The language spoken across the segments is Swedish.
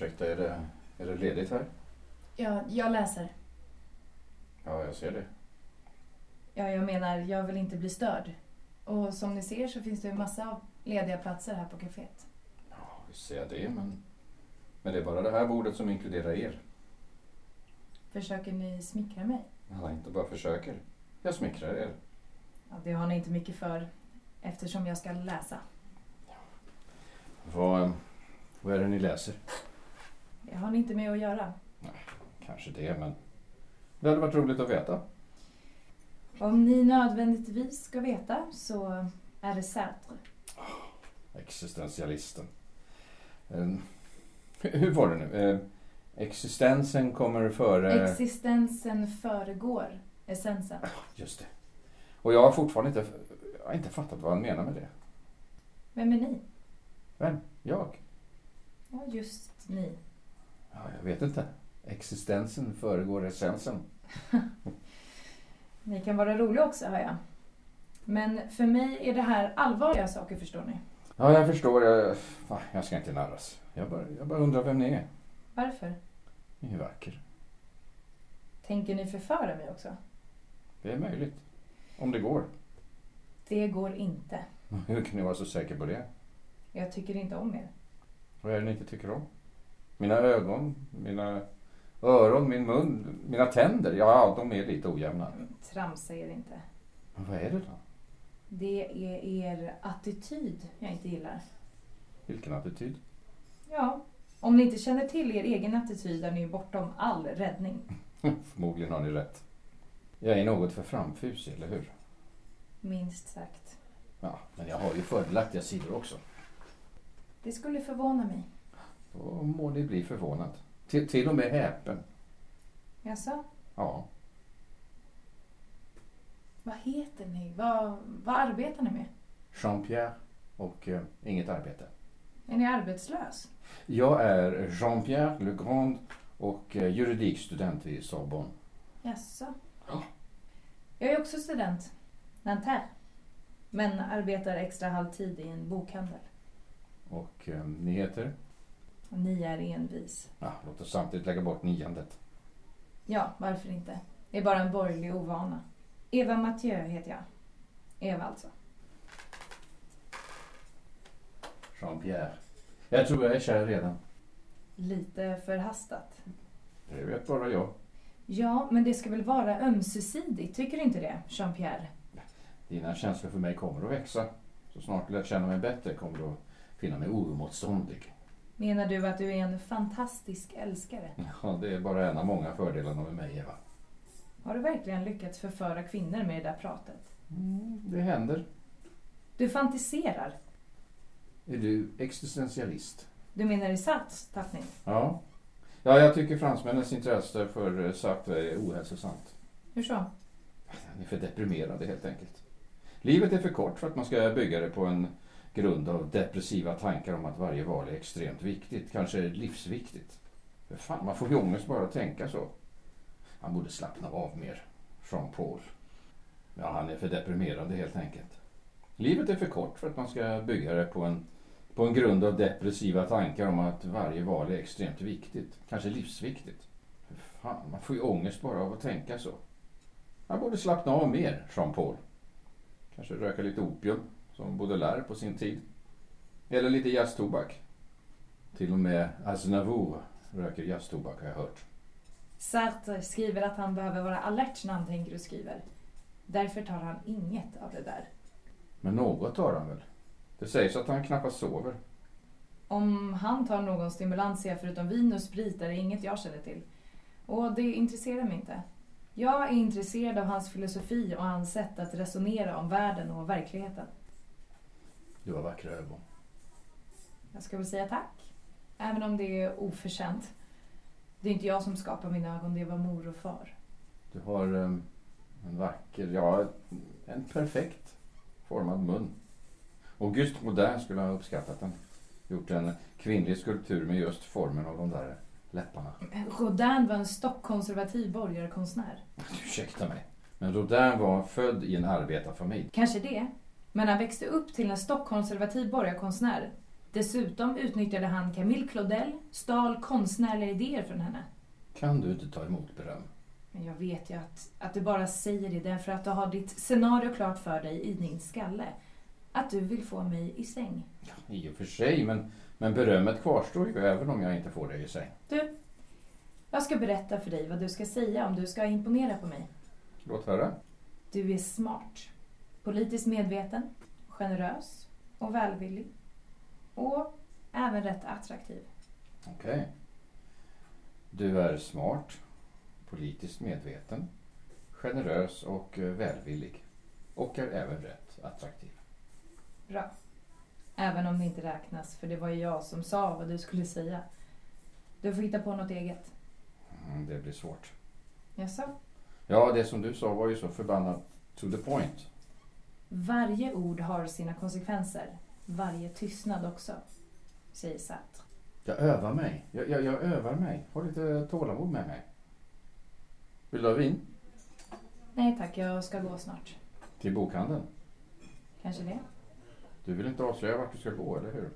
Ursäkta, är det, är det ledigt här? Ja, jag läser. Ja, jag ser det. Ja, jag menar, jag vill inte bli störd. Och som ni ser så finns det en massa lediga platser här på kaféet. Ja, visst ser jag det, men... Men det är bara det här bordet som inkluderar er. Försöker ni smickra mig? Alla inte bara försöker. Jag smickrar er. Ja, det har ni inte mycket för eftersom jag ska läsa. Vad, vad är det ni läser? Det har ni inte med att göra. Kanske det, men... Det hade varit roligt att veta. Om ni nödvändigtvis ska veta så är det Sartre. Existentialisten. Eh, hur var det nu? Eh, existensen kommer före... Existensen föregår essensen. Just det. Och jag har fortfarande inte, jag har inte fattat vad han menar med det. Vem är ni? Vem? Jag? Ja, just ni. Ja, jag vet inte. Existensen föregår essensen. Ni kan vara roliga också, hör jag. Men för mig är det här allvarliga saker, förstår ni. Ja, jag förstår. Jag, jag ska inte narras. Jag bara, jag bara undrar vem ni är. Varför? Ni är vacker. Tänker ni förföra mig också? Det är möjligt. Om det går. Det går inte. Hur kan ni vara så säker på det? Jag tycker inte om er. Vad är det ni inte tycker om? Mina ögon, mina öron, min mun, mina tänder. Ja, de är lite ojämna. Tramsa er inte. Men vad är det då? Det är er attityd jag inte gillar. Vilken attityd? Ja, om ni inte känner till er egen attityd är ni bortom all räddning. Förmodligen har ni rätt. Jag är något för framfusig, eller hur? Minst sagt. Ja, men jag har ju fördelaktiga sidor också. Det skulle förvåna mig. Då må ni bli förvånad. Till, till och med häpen. Jaså? Ja. Vad heter ni? Vad, vad arbetar ni med? Jean-Pierre och eh, inget arbete. Är ni arbetslös? Jag är Jean-Pierre Legrand och eh, juridikstudent vid Sorbonne. Jaså? Ja. Jag är också student. Nanterre. Men arbetar extra halvtid i en bokhandel. Och eh, ni heter? Ni är envis. Ja, låt oss samtidigt lägga bort niandet. Ja, varför inte? Det är bara en borgerlig ovana. Eva Mathieu heter jag. Eva alltså. Jean-Pierre. Jag tror jag är kär redan. Lite förhastat. Det vet bara jag. Ja, men det ska väl vara ömsesidigt, tycker du inte det, Jean-Pierre? Dina känslor för mig kommer att växa. Så snart du lärt känna mig bättre kommer du att finna mig oemotståndlig. Menar du att du är en fantastisk älskare? Ja, det är bara en av många fördelarna med mig, Eva. Har du verkligen lyckats förföra kvinnor med det där pratet? Mm, det händer. Du fantiserar. Är du existentialist? Du menar i Sartres tappning? Ja. Ja, jag tycker fransmännens intresse för eh, Sartre är ohälsosamt. Hur så? Han är för deprimerade helt enkelt. Livet är för kort för att man ska bygga det på en grund av depressiva tankar om att varje val är extremt viktigt, kanske livsviktigt. För fan, man får ju ångest bara att tänka så. Han borde slappna av mer, Jean-Paul. Ja, han är för deprimerande helt enkelt. Livet är för kort för att man ska bygga det på en, på en grund av depressiva tankar om att varje val är extremt viktigt, kanske livsviktigt. För fan, man får ju ångest bara av att tänka så. Han borde slappna av mer, Jean-Paul. Kanske röka lite opium, som Baudelaire på sin tid. Eller lite jazztobak. Till och med Aznavour röker jazztobak har jag hört. Sartre skriver att han behöver vara alert när han tänker och skriver. Därför tar han inget av det där. Men något tar han väl? Det sägs att han knappast sover. Om han tar någon stimulantia förutom vin och sprit är det inget jag känner till. Och det intresserar mig inte. Jag är intresserad av hans filosofi och hans sätt att resonera om världen och verkligheten. Du har vackra ögon. Jag ska väl säga tack. Även om det är oförtjänt. Det är inte jag som skapar mina ögon, det var mor och far. Du har um, en vacker, ja, en perfekt formad mun. Auguste Rodin skulle ha uppskattat den. Gjort en kvinnlig skulptur med just formen av de där läpparna. Rodin var en stockkonservativ borgarkonstnär. Ursäkta mig. Men Rodin var född i en arbetarfamilj. Kanske det. Men han växte upp till en stockkonservativ borgarkonstnär. Dessutom utnyttjade han Camille Claudel, stal konstnärliga idéer från henne. Kan du inte ta emot beröm? Men jag vet ju att, att du bara säger det därför att du har ditt scenario klart för dig i din skalle. Att du vill få mig i säng. Ja, I och för sig, men, men berömmet kvarstår ju även om jag inte får dig i säng. Du, jag ska berätta för dig vad du ska säga om du ska imponera på mig. Låt höra. Du är smart, politiskt medveten, generös och välvillig. Och även rätt attraktiv. Okej. Du är smart, politiskt medveten, generös och eh, välvillig. Och är även rätt attraktiv. Bra. Även om det inte räknas, för det var ju jag som sa vad du skulle säga. Du får hitta på något eget. Mm, det blir svårt. Jaså? Ja, det som du sa var ju så förbannat to the point. Varje ord har sina konsekvenser. Varje tystnad också. Säger Sartre. Jag övar mig. Jag, jag, jag övar mig. Ha lite tålamod med mig. Vill du ha vin? Nej tack, jag ska gå snart. Till bokhandeln? Kanske det. Du vill inte avslöja vart du ska gå, eller hur?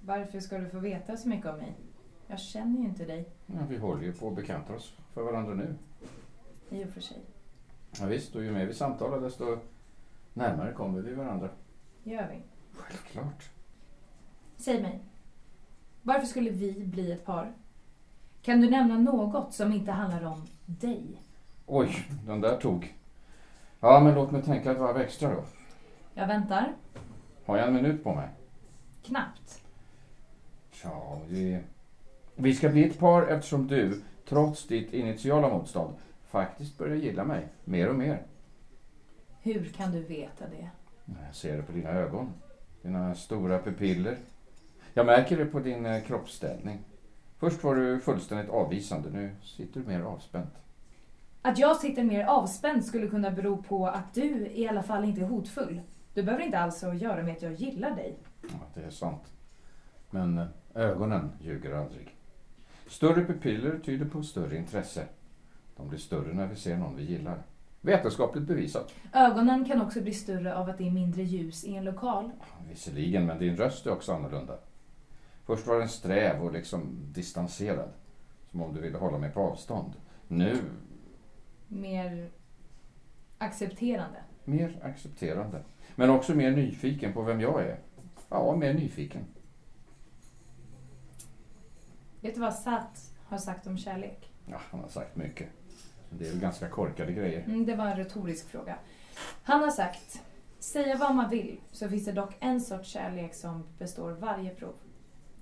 Varför ska du få veta så mycket om mig? Jag känner ju inte dig. Ja, vi håller ju på att bekanta oss för varandra nu. I och för sig. Ja, visst, och ju mer vi samtalar desto närmare kommer vi varandra. Gör vi. Självklart. Säg mig. Varför skulle vi bli ett par? Kan du nämna något som inte handlar om dig? Oj, den där tog. Ja, men låt mig tänka ett varv extra då. Jag väntar. Har jag en minut på mig? Knappt. Ja, vi... Vi ska bli ett par eftersom du, trots ditt initiala motstånd, faktiskt börjar gilla mig mer och mer. Hur kan du veta det? Jag ser det på dina ögon. Dina stora pupiller. Jag märker det på din eh, kroppsställning. Först var du fullständigt avvisande, nu sitter du mer avspänt. Att jag sitter mer avspänd skulle kunna bero på att du i alla fall inte är hotfull. Du behöver inte alls att göra med att jag gillar dig. Ja, det är sant. Men eh, ögonen ljuger aldrig. Större pupiller tyder på större intresse. De blir större när vi ser någon vi gillar. Vetenskapligt bevisat. Ögonen kan också bli större av att det är mindre ljus i en lokal. Visserligen, men din röst är också annorlunda. Först var den sträv och liksom distanserad. Som om du ville hålla mig på avstånd. Nu, Mer accepterande. mer accepterande. Men också mer nyfiken på vem jag är. Ja, mer nyfiken. Vet du vad Sartre har sagt om kärlek? Ja, han har sagt mycket. Det är väl ganska korkade grejer. Mm, det var en retorisk fråga. Han har sagt, säga vad man vill, så finns det dock en sorts kärlek som består varje prov.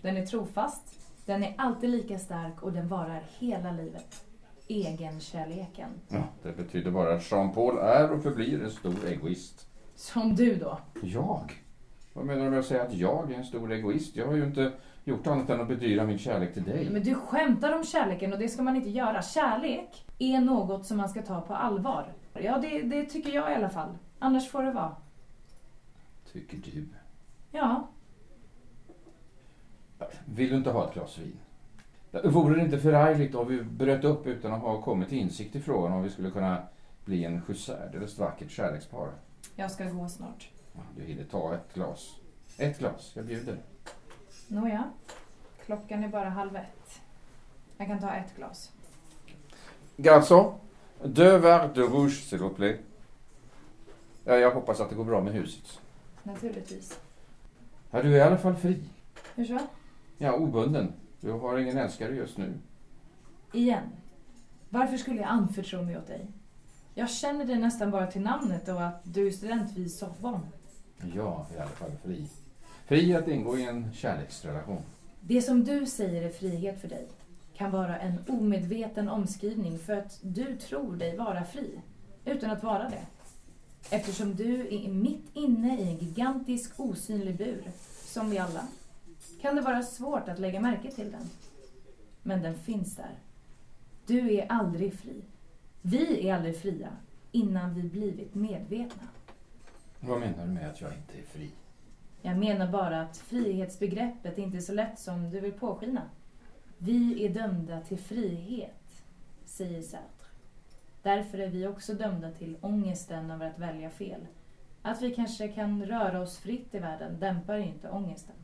Den är trofast, den är alltid lika stark och den varar hela livet. Egenkärleken. Ja, det betyder bara att Jean-Paul är och förblir en stor egoist. Som du då. Jag? Vad menar du med att säga att jag är en stor egoist? Jag har ju inte gjort annat än att bedyra min kärlek till dig. Men du skämtar om kärleken och det ska man inte göra. Kärlek är något som man ska ta på allvar. Ja, det, det tycker jag i alla fall. Annars får det vara. Tycker du? Ja, Vill du inte ha ett glas vin? Vore det inte förargligt om vi bröt upp utan att ha kommit till insikt i frågan om vi skulle kunna bli en sjusärdeles vackert kärlekspar? jag ska gå snart. Du hinner ta ett glas. Ett glas, jag bjuder. Nåja, klockan är bara halv ett. Jag kan ta ett glas. Garçon, deux verres de rouge s'il vous plaît. Ja, jag hoppas att det går bra med huset. Naturligtvis. Ja, du är i alla fall fri. Hur så? Ja, obunden. Du har ingen älskare just nu. Igen. Varför skulle jag anförtro mig åt dig? Jag känner dig nästan bara till namnet och att du är student vid Sorbonne. Ja, i alla fall fri. Fri att ingå i en kärleksrelation. Det som du säger är frihet för dig kan vara en omedveten omskrivning för att du tror dig vara fri, utan att vara det. Eftersom du är mitt inne i en gigantisk osynlig bur, som vi alla, kan det vara svårt att lägga märke till den. Men den finns där. Du är aldrig fri. Vi är aldrig fria innan vi blivit medvetna. Vad menar du med att jag inte är fri? Jag menar bara att frihetsbegreppet inte är så lätt som du vill påskina. Vi är dömda till frihet, säger Sartre. Därför är vi också dömda till ångesten över att välja fel. Att vi kanske kan röra oss fritt i världen dämpar ju inte ångesten.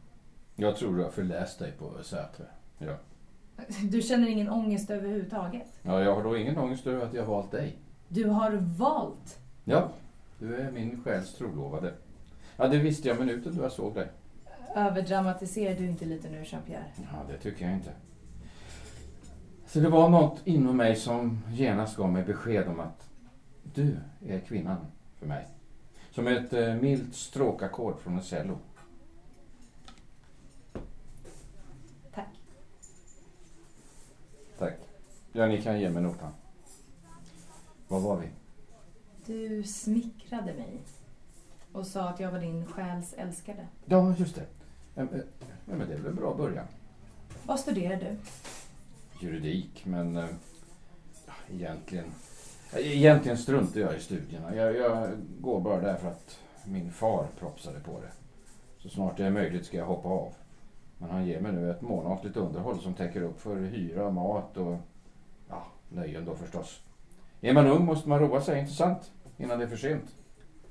Jag tror du har förläst dig på Sätre. Ja. Du känner ingen ångest överhuvudtaget? ja, jag har då ingen ångest över att jag har valt dig. Du har valt? Ja, du är min själs trolovade. Ja, det visste jag minuten då jag såg dig. Överdramatiserar du inte lite nu, Jean-Pierre? Ja, det tycker jag inte. Så det var något inom mig som genast gav mig besked om att du är kvinnan för mig. Som ett eh, milt stråkackord från en cello. Tack. Tack. Ja, ni kan ge mig notan. Var var vi? Du smickrade mig och sa att jag var din själs älskade. Ja, just det. Ja, men ja, men det är väl en bra början. Vad studerar du? Juridik, men eh, ja, egentligen, egentligen struntar jag i studierna. Jag, jag går bara därför att min far propsade på det. Så snart det är möjligt ska jag hoppa av. Men han ger mig nu ett månatligt underhåll som täcker upp för hyra, mat och ja, nöjen då förstås. Är man ung måste man roa sig, inte sant? Innan det är för sent.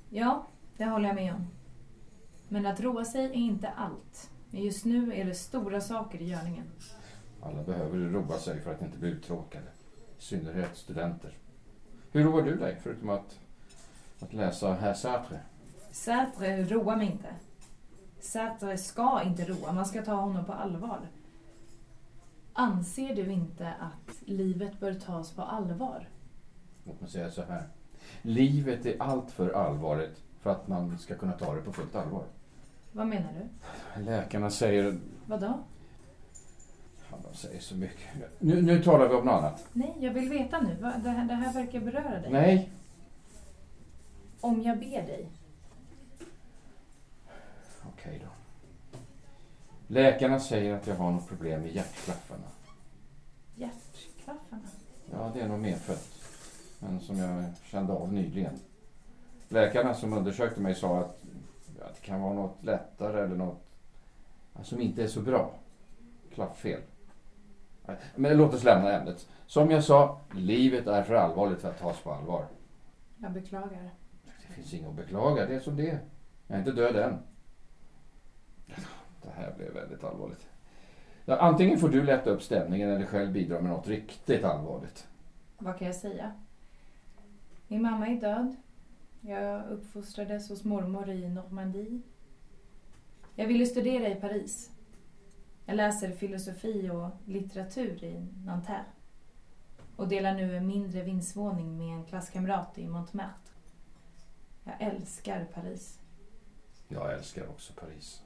Ja, det håller jag med om. Men att roa sig är inte allt. Just nu är det stora saker i görningen. Alla behöver roa sig för att inte bli uttråkade. I synnerhet studenter. Hur roar du dig förutom att, att läsa Herr Sartre? Sätre roar mig inte. Sätre ska inte roa, man ska ta honom på allvar. Anser du inte att livet bör tas på allvar? Låt mig säga så här. Livet är allt för allvarligt för att man ska kunna ta det på fullt allvar. Vad menar du? Läkarna säger... Vadå? Ja, de säger så mycket. Nu, nu talar vi om något annat. Nej, jag vill veta nu. Det här, det här verkar beröra dig. Nej. Om jag ber dig. Okej då. Läkarna säger att jag har något problem med hjärtklaffarna. Hjärtklaffarna. Ja, det är nog medfött. Men som jag kände av nyligen. Läkarna som undersökte mig sa att, att det kan vara något lättare eller något ja, som inte är så bra. Klafffel. Nej, Men låt oss lämna ämnet. Som jag sa, livet är för allvarligt för att tas på allvar. Jag beklagar. Det finns inget att beklaga, det är som det är. Jag är inte död än. Det här blev väldigt allvarligt. Ja, antingen får du lätta upp stämningen eller själv bidra med något riktigt allvarligt. Vad kan jag säga? Min mamma är död. Jag uppfostrades hos mormor i Normandie. Jag ville studera i Paris. Jag läser filosofi och litteratur i Nanterre. Och delar nu en mindre vindsvåning med en klasskamrat i Montmartre. Jag älskar Paris. Jag älskar också Paris.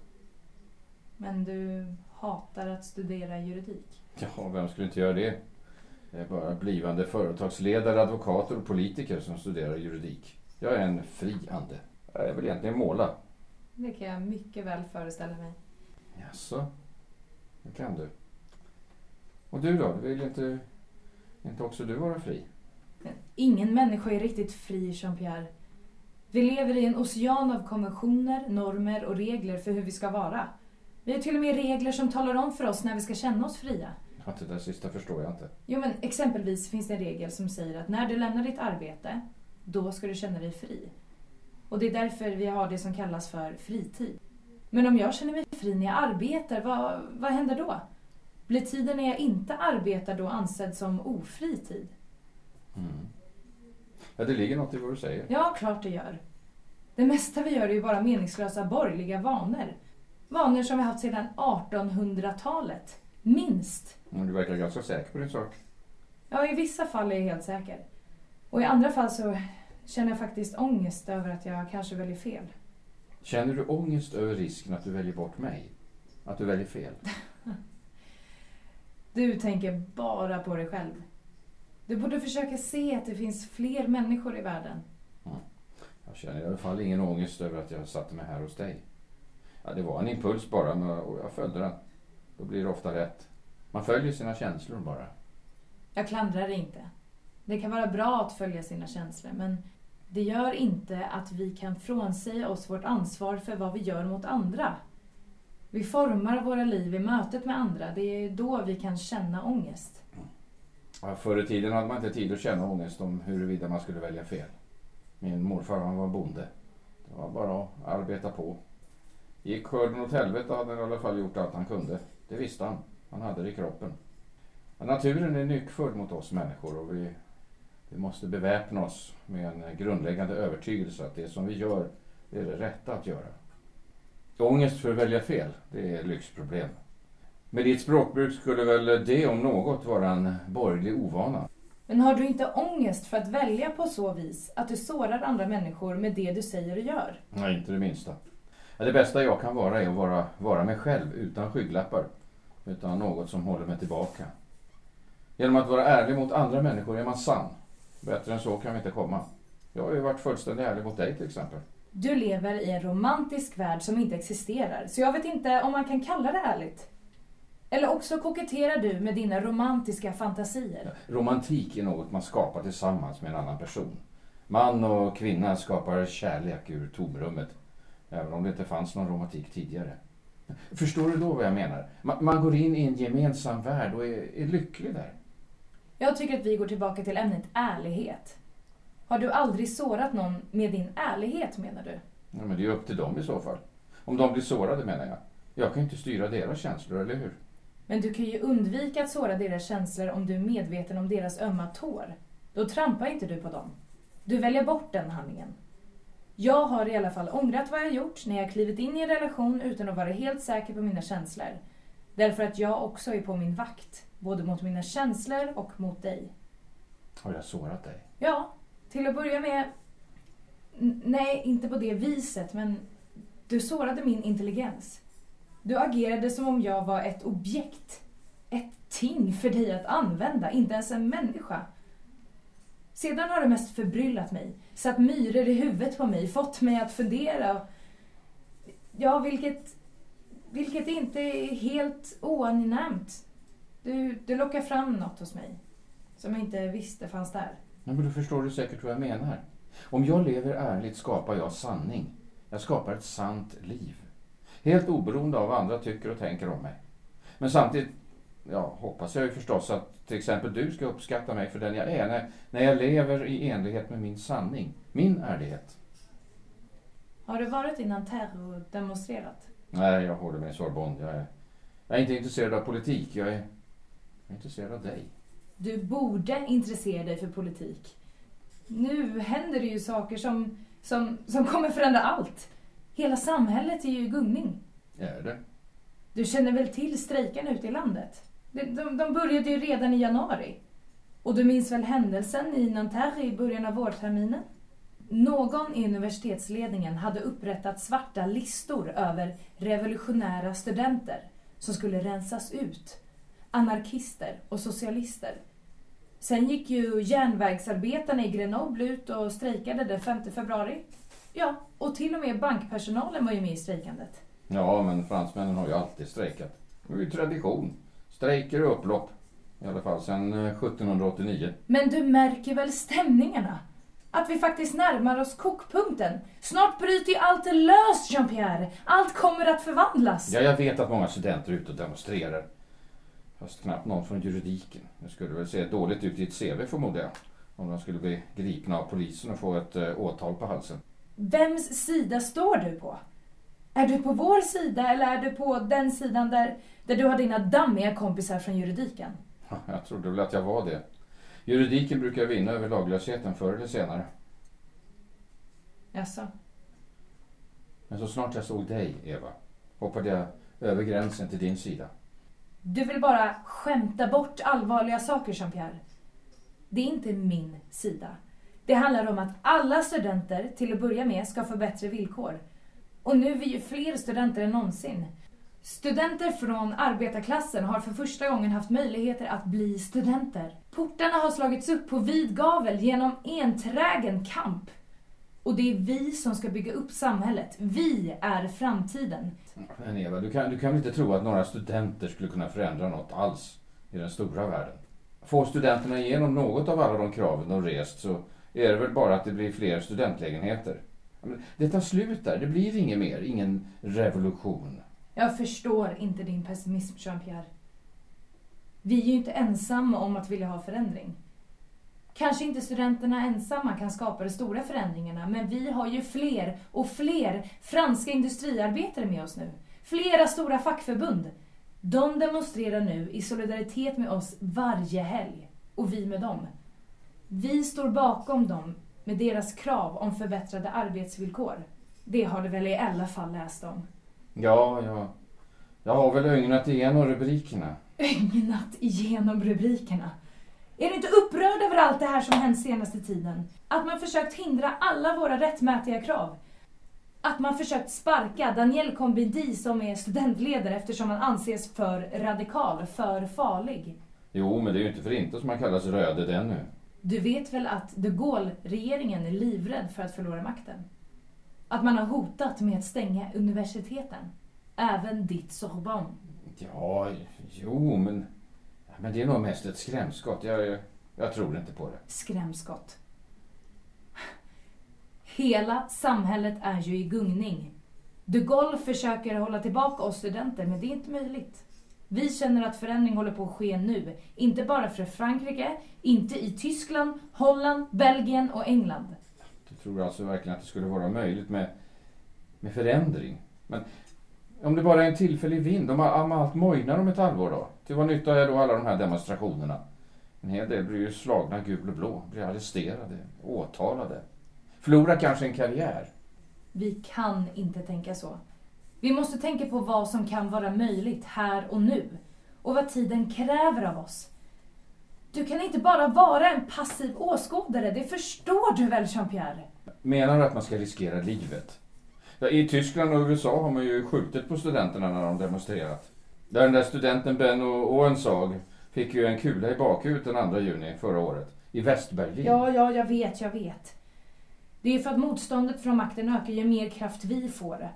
Men du hatar att studera juridik. Ja, vem skulle inte göra det? Det är bara blivande företagsledare, advokater och politiker som studerar juridik. Jag är en fri ande. Jag vill egentligen måla. Det kan jag mycket väl föreställa mig. Jaså? Det kan du. Och du då? Vill inte, inte också du vara fri? Men ingen människa är riktigt fri, Jean-Pierre. Vi lever i en ocean av konventioner, normer och regler för hur vi ska vara. Vi har till och med regler som talar om för oss när vi ska känna oss fria. Ja, det där sista förstår jag inte. Jo, men exempelvis finns det en regel som säger att när du lämnar ditt arbete, då ska du känna dig fri. Och det är därför vi har det som kallas för fritid. Men om jag känner mig fri när jag arbetar, vad, vad händer då? Blir tiden när jag inte arbetar då ansedd som ofri tid? Mm. Ja, det ligger något i vad du säger. Ja, klart det gör. Det mesta vi gör är ju bara meningslösa borgerliga vanor. Vanor som vi haft sedan 1800-talet. Minst. Men du verkar ganska säker på din sak. Ja, i vissa fall är jag helt säker. Och i andra fall så känner jag faktiskt ångest över att jag kanske väljer fel. Känner du ångest över risken att du väljer bort mig? Att du väljer fel? Du tänker bara på dig själv. Du borde försöka se att det finns fler människor i världen. Jag känner i alla fall ingen ångest över att jag satte mig här hos dig. Ja, det var en impuls bara men- och jag följde den. Då blir det ofta rätt. Man följer sina känslor bara. Jag klandrar det inte. Det kan vara bra att följa sina känslor, men det gör inte att vi kan frånsäga oss vårt ansvar för vad vi gör mot andra. Vi formar våra liv i mötet med andra. Det är då vi kan känna ångest. Ja, förr i tiden hade man inte tid att känna ångest om huruvida man skulle välja fel. Min morfar han var bonde. Det var bara att arbeta på. Gick skörden åt helvete hade han i alla fall gjort allt han kunde. Det visste han. Han hade det i kroppen. Men naturen är nyckfull mot oss människor och vi, vi måste beväpna oss med en grundläggande övertygelse att det som vi gör, det är det rätta att göra. Ångest för att välja fel, det är lyxproblem. Med ditt språkbruk skulle väl det om något vara en borgerlig ovana. Men har du inte ångest för att välja på så vis att du sårar andra människor med det du säger och gör? Nej, inte det minsta. Det bästa jag kan vara är att vara, vara mig själv utan skygglappar. Utan något som håller mig tillbaka. Genom att vara ärlig mot andra människor är man sann. Bättre än så kan vi inte komma. Jag har ju varit fullständigt ärlig mot dig till exempel. Du lever i en romantisk värld som inte existerar, så jag vet inte om man kan kalla det ärligt. Eller också koketterar du med dina romantiska fantasier. Romantik är något man skapar tillsammans med en annan person. Man och kvinna skapar kärlek ur tomrummet. Även om det inte fanns någon romantik tidigare. Förstår du då vad jag menar? Man, man går in i en gemensam värld och är, är lycklig där. Jag tycker att vi går tillbaka till ämnet ärlighet. Har du aldrig sårat någon med din ärlighet menar du? Ja, men det är upp till dem i så fall. Om de blir sårade menar jag. Jag kan inte styra deras känslor, eller hur? Men du kan ju undvika att såra deras känslor om du är medveten om deras ömma tår. Då trampar inte du på dem. Du väljer bort den handlingen. Jag har i alla fall ångrat vad jag gjort när jag klivit in i en relation utan att vara helt säker på mina känslor. Därför att jag också är på min vakt, både mot mina känslor och mot dig. Har jag sårat dig? Ja, till att börja med... Nej, inte på det viset, men du sårade min intelligens. Du agerade som om jag var ett objekt. Ett ting för dig att använda, inte ens en människa. Sedan har du mest förbryllat mig, satt myror i huvudet på mig, fått mig att fundera. Ja, vilket, vilket inte är helt oangenämt. Du, du lockar fram något hos mig som jag inte visste fanns där. Ja, men då förstår du säkert vad jag menar. Om jag lever ärligt skapar jag sanning. Jag skapar ett sant liv. Helt oberoende av vad andra tycker och tänker om mig. Men samtidigt ja, hoppas jag ju förstås att till exempel du ska uppskatta mig för den jag är när, när jag lever i enlighet med min sanning, min ärlighet. Har du varit i Nanterre och demonstrerat? Nej, jag håller mig i Sorbonne. Jag är, jag är inte intresserad av politik. Jag är, jag är intresserad av dig. Du borde intressera dig för politik. Nu händer det ju saker som, som, som kommer förändra allt. Hela samhället är ju i gungning. Är det? Du känner väl till strejkarna ute i landet? De, de, de började ju redan i januari. Och du minns väl händelsen i Nanterre i början av vårterminen? Någon i universitetsledningen hade upprättat svarta listor över revolutionära studenter som skulle rensas ut. Anarkister och socialister. Sen gick ju järnvägsarbetarna i Grenoble ut och strejkade den 5 februari. Ja, och till och med bankpersonalen var ju med i strejkandet. Ja, men fransmännen har ju alltid strejkat. Det är ju tradition. Strejker och upplopp. I alla fall sedan 1789. Men du märker väl stämningarna? Att vi faktiskt närmar oss kokpunkten. Snart bryter ju allt löst, Jean-Pierre. Allt kommer att förvandlas. Ja, jag vet att många studenter är ute och demonstrerar. Fast knappt någon från juridiken. Det skulle väl se dåligt ut i ett CV förmodar jag. Om de skulle bli gripna av polisen och få ett äh, åtal på halsen. Vems sida står du på? Är du på vår sida eller är du på den sidan där, där du har dina dammiga kompisar från juridiken? Jag trodde väl att jag var det. Juridiken brukar vinna över laglösheten förr eller senare. Jaså? Men så snart jag såg dig, Eva, hoppade jag över gränsen till din sida. Du vill bara skämta bort allvarliga saker, Jean-Pierre. Det är inte min sida. Det handlar om att alla studenter, till att börja med, ska få bättre villkor. Och nu är vi ju fler studenter än någonsin. Studenter från arbetarklassen har för första gången haft möjligheter att bli studenter. Portarna har slagits upp på vid gavel genom enträgen kamp. Och det är vi som ska bygga upp samhället. Vi är framtiden. Men Eva, du kan, du kan väl inte tro att några studenter skulle kunna förändra något alls i den stora världen? Får studenterna igenom något av alla de kraven de rest så är det väl bara att det blir fler studentlägenheter. Det tar slut där. Det blir inget mer. Ingen revolution. Jag förstår inte din pessimism, Jean-Pierre. Vi är ju inte ensamma om att vilja ha förändring. Kanske inte studenterna ensamma kan skapa de stora förändringarna, men vi har ju fler och fler franska industriarbetare med oss nu. Flera stora fackförbund. De demonstrerar nu i solidaritet med oss varje helg. Och vi med dem. Vi står bakom dem med deras krav om förbättrade arbetsvillkor. Det har du väl i alla fall läst om? Ja, ja. Jag har väl ögnat igenom rubrikerna. Ögnat igenom rubrikerna. Är du inte upprörd över allt det här som hänt senaste tiden? Att man försökt hindra alla våra rättmätiga krav? Att man försökt sparka Daniel Combindi som är studentledare eftersom han anses för radikal, för farlig? Jo, men det är ju inte för inte som man kallas röde den nu. Du vet väl att de Gaulle-regeringen är livrädd för att förlora makten? Att man har hotat med att stänga universiteten. Även ditt Sorbonne. Ja, jo, men... Men det är nog mest ett skrämskott. Jag, jag, tror inte på det. Skrämskott. Hela samhället är ju i gungning. De Gaulle försöker hålla tillbaka oss studenter, men det är inte möjligt. Vi känner att förändring håller på att ske nu. Inte bara för Frankrike, inte i Tyskland, Holland, Belgien och England. Du tror alltså verkligen att det skulle vara möjligt med, med förändring? Men om det bara är en tillfällig vind, om, om allt mojnar om ett halvår då? Till vad nytta är då alla de här demonstrationerna? En hel del blir ju slagna gul och blå, blir arresterade, åtalade. Förlorar kanske en karriär. Vi kan inte tänka så. Vi måste tänka på vad som kan vara möjligt här och nu. Och vad tiden kräver av oss. Du kan inte bara vara en passiv åskådare, det förstår du väl Jean-Pierre? Menar du att man ska riskera livet? Ja, I Tyskland och USA har man ju skjutit på studenterna när de demonstrerat. Där den där studenten Benno Oensag fick ju en kula i bakhuvudet den 2 juni förra året. I Västberlin. Ja, ja, jag vet, jag vet. Det är ju för att motståndet från makten ökar ju mer kraft vi får.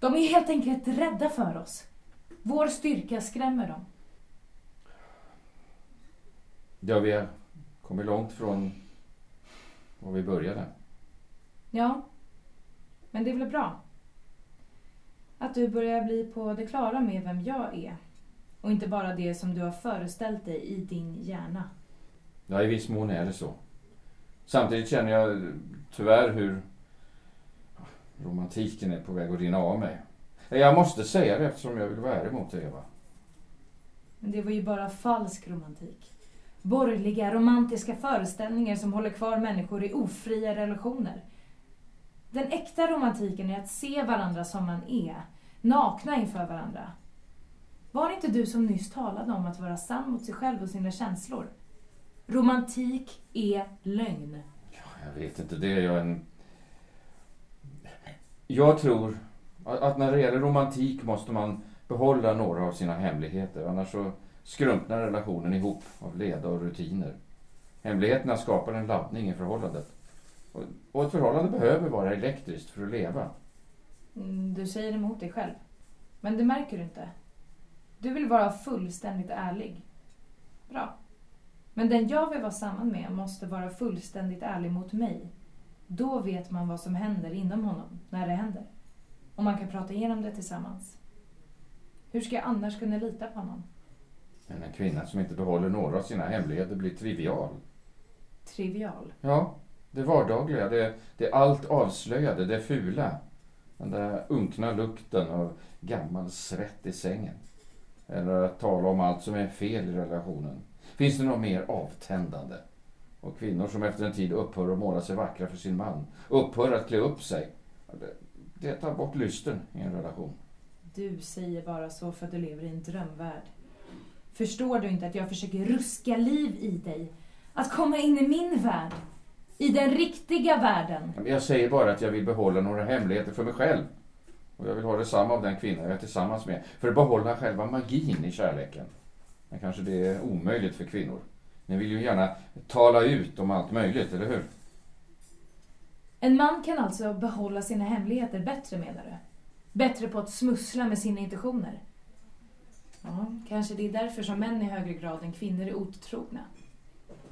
De är helt enkelt rädda för oss. Vår styrka skrämmer dem. Ja, vi har kommit långt från var vi började. Ja, men det är väl bra. Att du börjar bli på det klara med vem jag är. Och inte bara det som du har föreställt dig i din hjärna. Ja, i viss mån är det så. Samtidigt känner jag tyvärr hur romantiken är på väg att rinna av mig. Jag måste säga det eftersom jag vill vara ärlig mot dig, Eva. Men det var ju bara falsk romantik. Borgerliga romantiska föreställningar som håller kvar människor i ofria relationer. Den äkta romantiken är att se varandra som man är, nakna inför varandra. Var det inte du som nyss talade om att vara sann mot sig själv och sina känslor? Romantik är lögn. Ja, jag vet inte, det är jag en... Jag tror att när det gäller romantik måste man behålla några av sina hemligheter. Annars så skrumpnar relationen ihop av leda och rutiner. Hemligheterna skapar en laddning i förhållandet. Och ett förhållande behöver vara elektriskt för att leva. Mm, du säger emot dig själv. Men det märker du inte. Du vill vara fullständigt ärlig. Bra. Men den jag vill vara samman med måste vara fullständigt ärlig mot mig. Då vet man vad som händer inom honom, när det händer. Och man kan prata igenom det tillsammans. Hur ska jag annars kunna lita på honom? Men en kvinna som inte behåller några av sina hemligheter blir trivial. Trivial? Ja, det vardagliga, det, det allt avslöjade, det fula. Den där unkna lukten av gammal svett i sängen. Eller att tala om allt som är fel i relationen. Finns det något mer avtändande? Och kvinnor som efter en tid upphör att måla sig vackra för sin man. Upphör att klä upp sig. Det, det tar bort lysten i en relation. Du säger bara så för att du lever i en drömvärld. Förstår du inte att jag försöker ruska liv i dig? Att komma in i min värld? I den riktiga världen? Jag säger bara att jag vill behålla några hemligheter för mig själv. Och jag vill ha detsamma av den kvinna jag är tillsammans med. För att behålla själva magin i kärleken. Men kanske det är omöjligt för kvinnor. Ni vill ju gärna tala ut om allt möjligt, eller hur? En man kan alltså behålla sina hemligheter bättre, menar du? Bättre på att smussla med sina intentioner? Ja, kanske det är därför som män i högre grad än kvinnor är otrogna.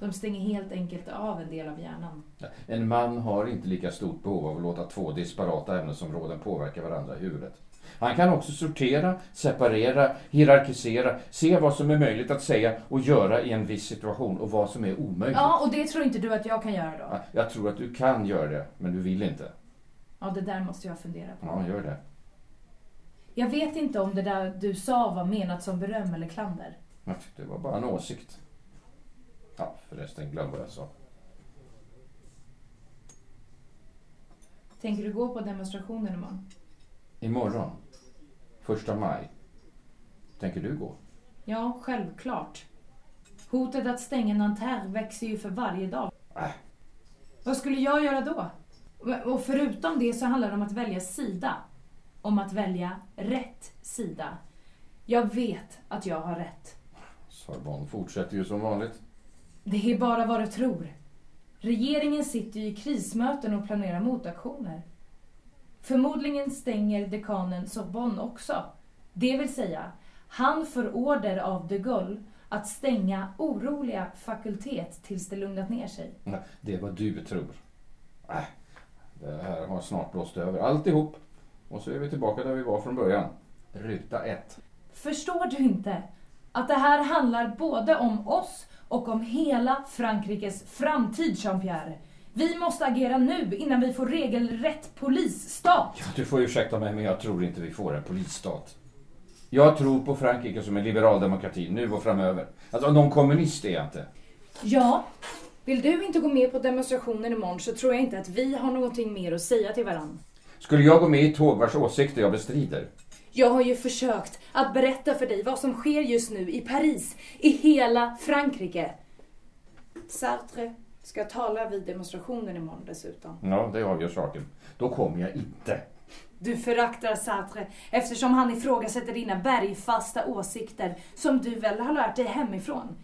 De stänger helt enkelt av en del av hjärnan. En man har inte lika stort behov av att låta två disparata ämnesområden påverka varandra i huvudet. Han kan också sortera, separera, hierarkisera, se vad som är möjligt att säga och göra i en viss situation och vad som är omöjligt. Ja, och det tror inte du att jag kan göra då? Ja, Jag tror att du kan göra det, men du vill inte. Ja, det där måste jag fundera på. Ja, gör det. Jag vet inte om det där du sa var menat som beröm eller klander. Det var bara en åsikt. Ja, förresten, glöm vad jag sa. Tänker du gå på demonstrationen imorgon? Imorgon, första maj. Tänker du gå? Ja, självklart. Hotet att stänga Nanterre växer ju för varje dag. Äh. Vad skulle jag göra då? Och förutom det så handlar det om att välja sida. Om att välja rätt sida. Jag vet att jag har rätt. Sorbonne fortsätter ju som vanligt. Det är bara vad du tror. Regeringen sitter ju i krismöten och planerar motaktioner. Förmodligen stänger dekanen Sorbonne också. Det vill säga, han får order av de Gaulle att stänga oroliga fakultet tills det lugnat ner sig. Nej, Det är vad du tror. Äh, det här har snart blåst över alltihop. Och så är vi tillbaka där vi var från början. Ruta ett. Förstår du inte att det här handlar både om oss och om hela Frankrikes framtid, Jean-Pierre? Vi måste agera nu innan vi får regelrätt polisstat. Ja, du får ursäkta mig, men jag tror inte vi får en polisstat. Jag tror på Frankrike som en liberal demokrati, nu och framöver. Alltså, någon kommunist är jag inte. Ja, vill du inte gå med på demonstrationen imorgon så tror jag inte att vi har någonting mer att säga till varandra. Skulle jag gå med i ett tåg vars åsikter jag bestrider? Jag har ju försökt att berätta för dig vad som sker just nu i Paris, i hela Frankrike. Sartre ska tala vid demonstrationen imorgon dessutom. Ja, det avgör saken. Då kommer jag inte. Du föraktar Sartre eftersom han ifrågasätter dina bergfasta åsikter som du väl har lärt dig hemifrån.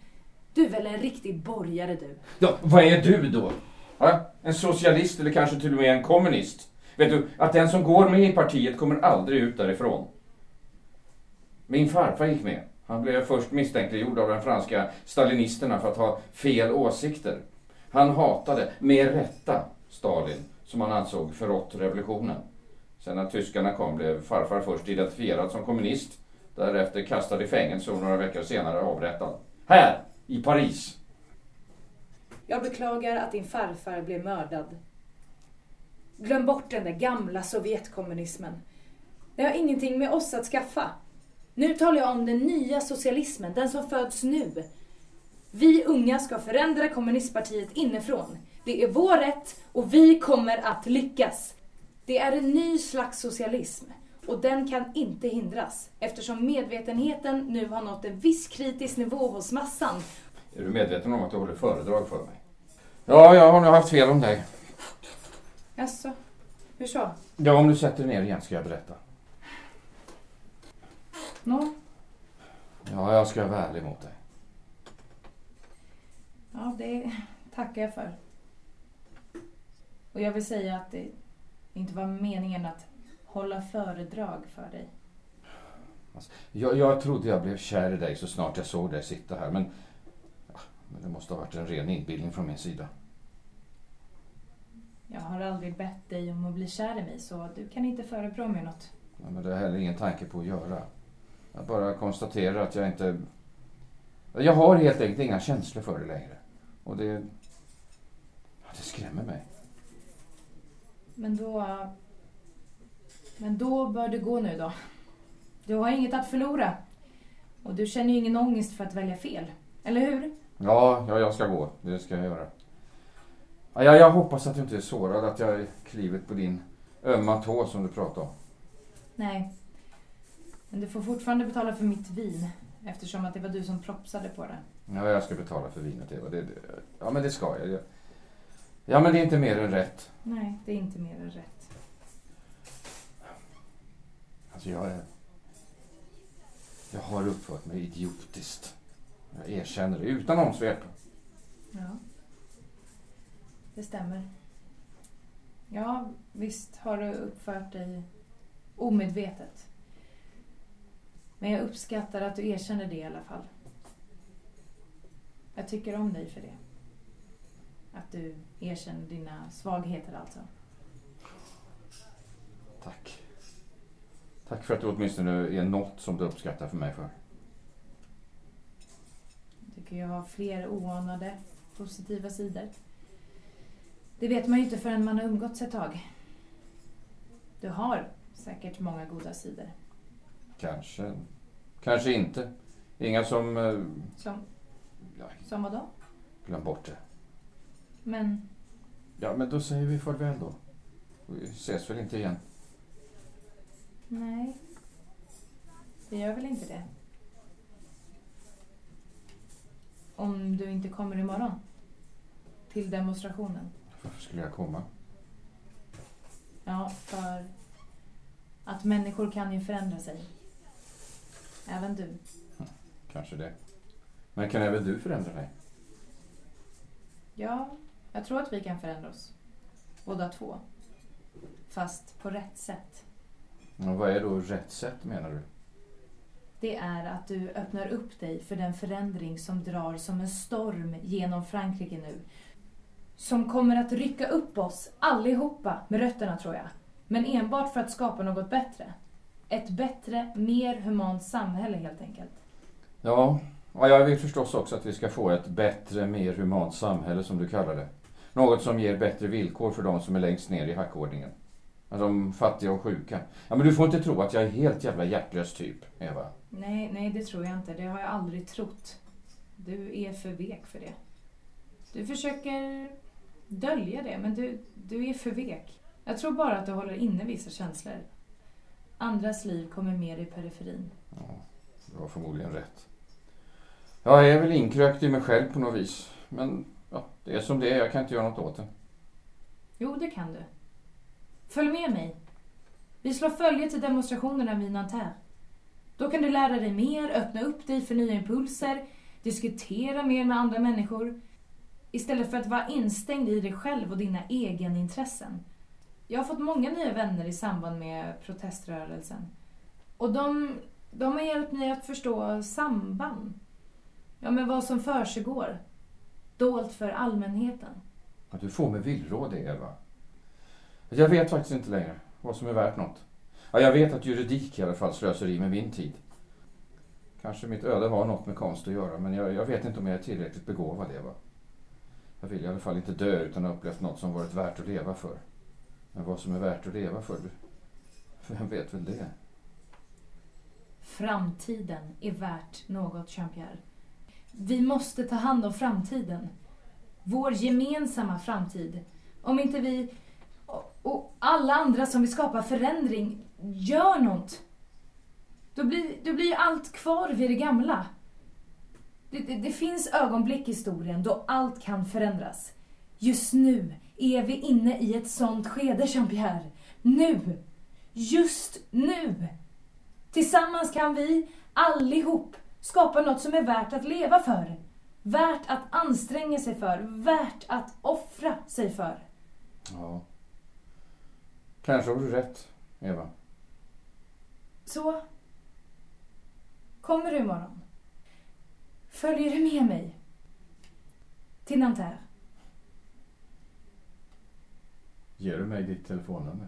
Du är väl en riktig borgare du? Ja, vad är du då? Ja, en socialist eller kanske till och med en kommunist? Vet du, att den som går med i partiet kommer aldrig ut därifrån. Min farfar gick med. Han blev först misstänkliggjord av de franska stalinisterna för att ha fel åsikter. Han hatade, med rätta, Stalin, som han ansåg förrått revolutionen. Sen när tyskarna kom blev farfar först identifierad som kommunist, därefter kastad i fängelse och några veckor senare avrättad. Här, i Paris. Jag beklagar att din farfar blev mördad. Glöm bort den där gamla Sovjetkommunismen. Det har ingenting med oss att skaffa. Nu talar jag om den nya socialismen, den som föds nu. Vi unga ska förändra kommunistpartiet inifrån. Det är vår rätt och vi kommer att lyckas. Det är en ny slags socialism och den kan inte hindras eftersom medvetenheten nu har nått en viss kritisk nivå hos massan. Är du medveten om att du håller föredrag för mig? Ja, jag har nog haft fel om dig. Jaså, hur så? Ja, om du sätter dig ner igen ska jag berätta. Nå? Ja, jag ska vara ärlig mot dig. Ja, det tackar jag för. Och jag vill säga att det inte var meningen att hålla föredrag för dig. Jag, jag trodde jag blev kär i dig så snart jag såg dig sitta här, men, ja, men det måste ha varit en ren inbildning från min sida. Jag har aldrig bett dig om att bli kär i mig så du kan inte förebrå mig något. Ja, men det har heller ingen tanke på att göra. Jag bara konstaterar att jag inte... Jag har helt enkelt inga känslor för det längre. Och det... ja, Det skrämmer mig. Men då... Men då bör du gå nu då. Du har inget att förlora. Och du känner ju ingen ångest för att välja fel. Eller hur? Ja, ja, jag ska gå. Det ska jag göra. Ja, jag, jag hoppas att du inte är sårad, att jag är klivet på din ömma tå som du pratade om. Nej. Men du får fortfarande betala för mitt vin. Eftersom att det var du som propsade på det. Ja, jag ska betala för vinet, Eva. Det, det, ja, men det ska jag. Ja, men det är inte mer än rätt. Nej, det är inte mer än rätt. Alltså, jag är... Jag har uppfört mig idiotiskt. Jag erkänner det, utan omsvep. Ja. Det stämmer. Ja, visst har du uppfört dig omedvetet. Men jag uppskattar att du erkänner det i alla fall. Jag tycker om dig för det. Att du erkänner dina svagheter alltså. Tack. Tack för att du åtminstone är något som du uppskattar för mig för. Jag tycker jag har fler oanade positiva sidor. Det vet man ju inte förrän man har umgåtts ett tag. Du har säkert många goda sidor. Kanske. Kanske inte. Inga som... eh, Som, Ja, som vadå? glöm bort det. Men Ja, men då säger vi farväl då. Vi ses väl inte igen. nej, det gör väl inte det. Om du inte kommer imorgon. Till demonstrationen. Varför skulle jag komma? Ja, för att människor kan ju förändra sig. Även du. Kanske det. Men kan även du förändra dig? Ja, jag tror att vi kan förändra oss. Båda två. Fast på rätt sätt. Och vad är då rätt sätt menar du? Det är att du öppnar upp dig för den förändring som drar som en storm genom Frankrike nu. Som kommer att rycka upp oss allihopa med rötterna tror jag. Men enbart för att skapa något bättre. Ett bättre, mer humant samhälle helt enkelt. Ja, och jag vill förstås också att vi ska få ett bättre, mer humant samhälle som du kallar det. Något som ger bättre villkor för de som är längst ner i hackordningen. De fattiga och sjuka. Ja, men du får inte tro att jag är helt jävla hjärtlös typ, Eva. Nej, nej det tror jag inte. Det har jag aldrig trott. Du är för vek för det. Du försöker dölja det, men du, du är för vek. Jag tror bara att du håller inne vissa känslor. Andras liv kommer mer i periferin. Ja, du har förmodligen rätt. Jag är väl inkrökt i mig själv på något vis. Men ja, det är som det är, jag kan inte göra något åt det. Jo, det kan du. Följ med mig. Vi slår följe till demonstrationerna vid Nanterre. Då kan du lära dig mer, öppna upp dig för nya impulser, diskutera mer med andra människor. Istället för att vara instängd i dig själv och dina egenintressen. Jag har fått många nya vänner i samband med proteströrelsen. Och de, de har hjälpt mig att förstå samband. Ja, men vad som försiggår. Dolt för allmänheten. Att du får mig villrådig, Eva. Jag vet faktiskt inte längre vad som är värt något. Ja, jag vet att juridik i alla fall slösar i med min tid. Kanske mitt öde har något med konst att göra, men jag, jag vet inte om jag är tillräckligt begåvad, Eva. Jag vill i alla fall inte dö utan att ha upplevt något som varit värt att leva för. Men vad som är värt att leva för, vem vet väl det? Framtiden är värt något, Jean-Pierre. Vi måste ta hand om framtiden. Vår gemensamma framtid. Om inte vi och, alla andra som vill skapa förändring gör något. Då blir, då blir ju allt kvar vid det gamla. Det, det, det finns ögonblick i historien då allt kan förändras. Just nu är vi inne i ett sånt skede, Jean-Pierre. Nu! Just nu! Tillsammans kan vi allihop skapa något som är värt att leva för. Värt att anstränga sig för. Värt att offra sig för. Ja. Kanske har du rätt, Eva. Så. Kommer du imorgon? Följer du med mig? Till Nanterre? Ger du mig ditt telefonnummer?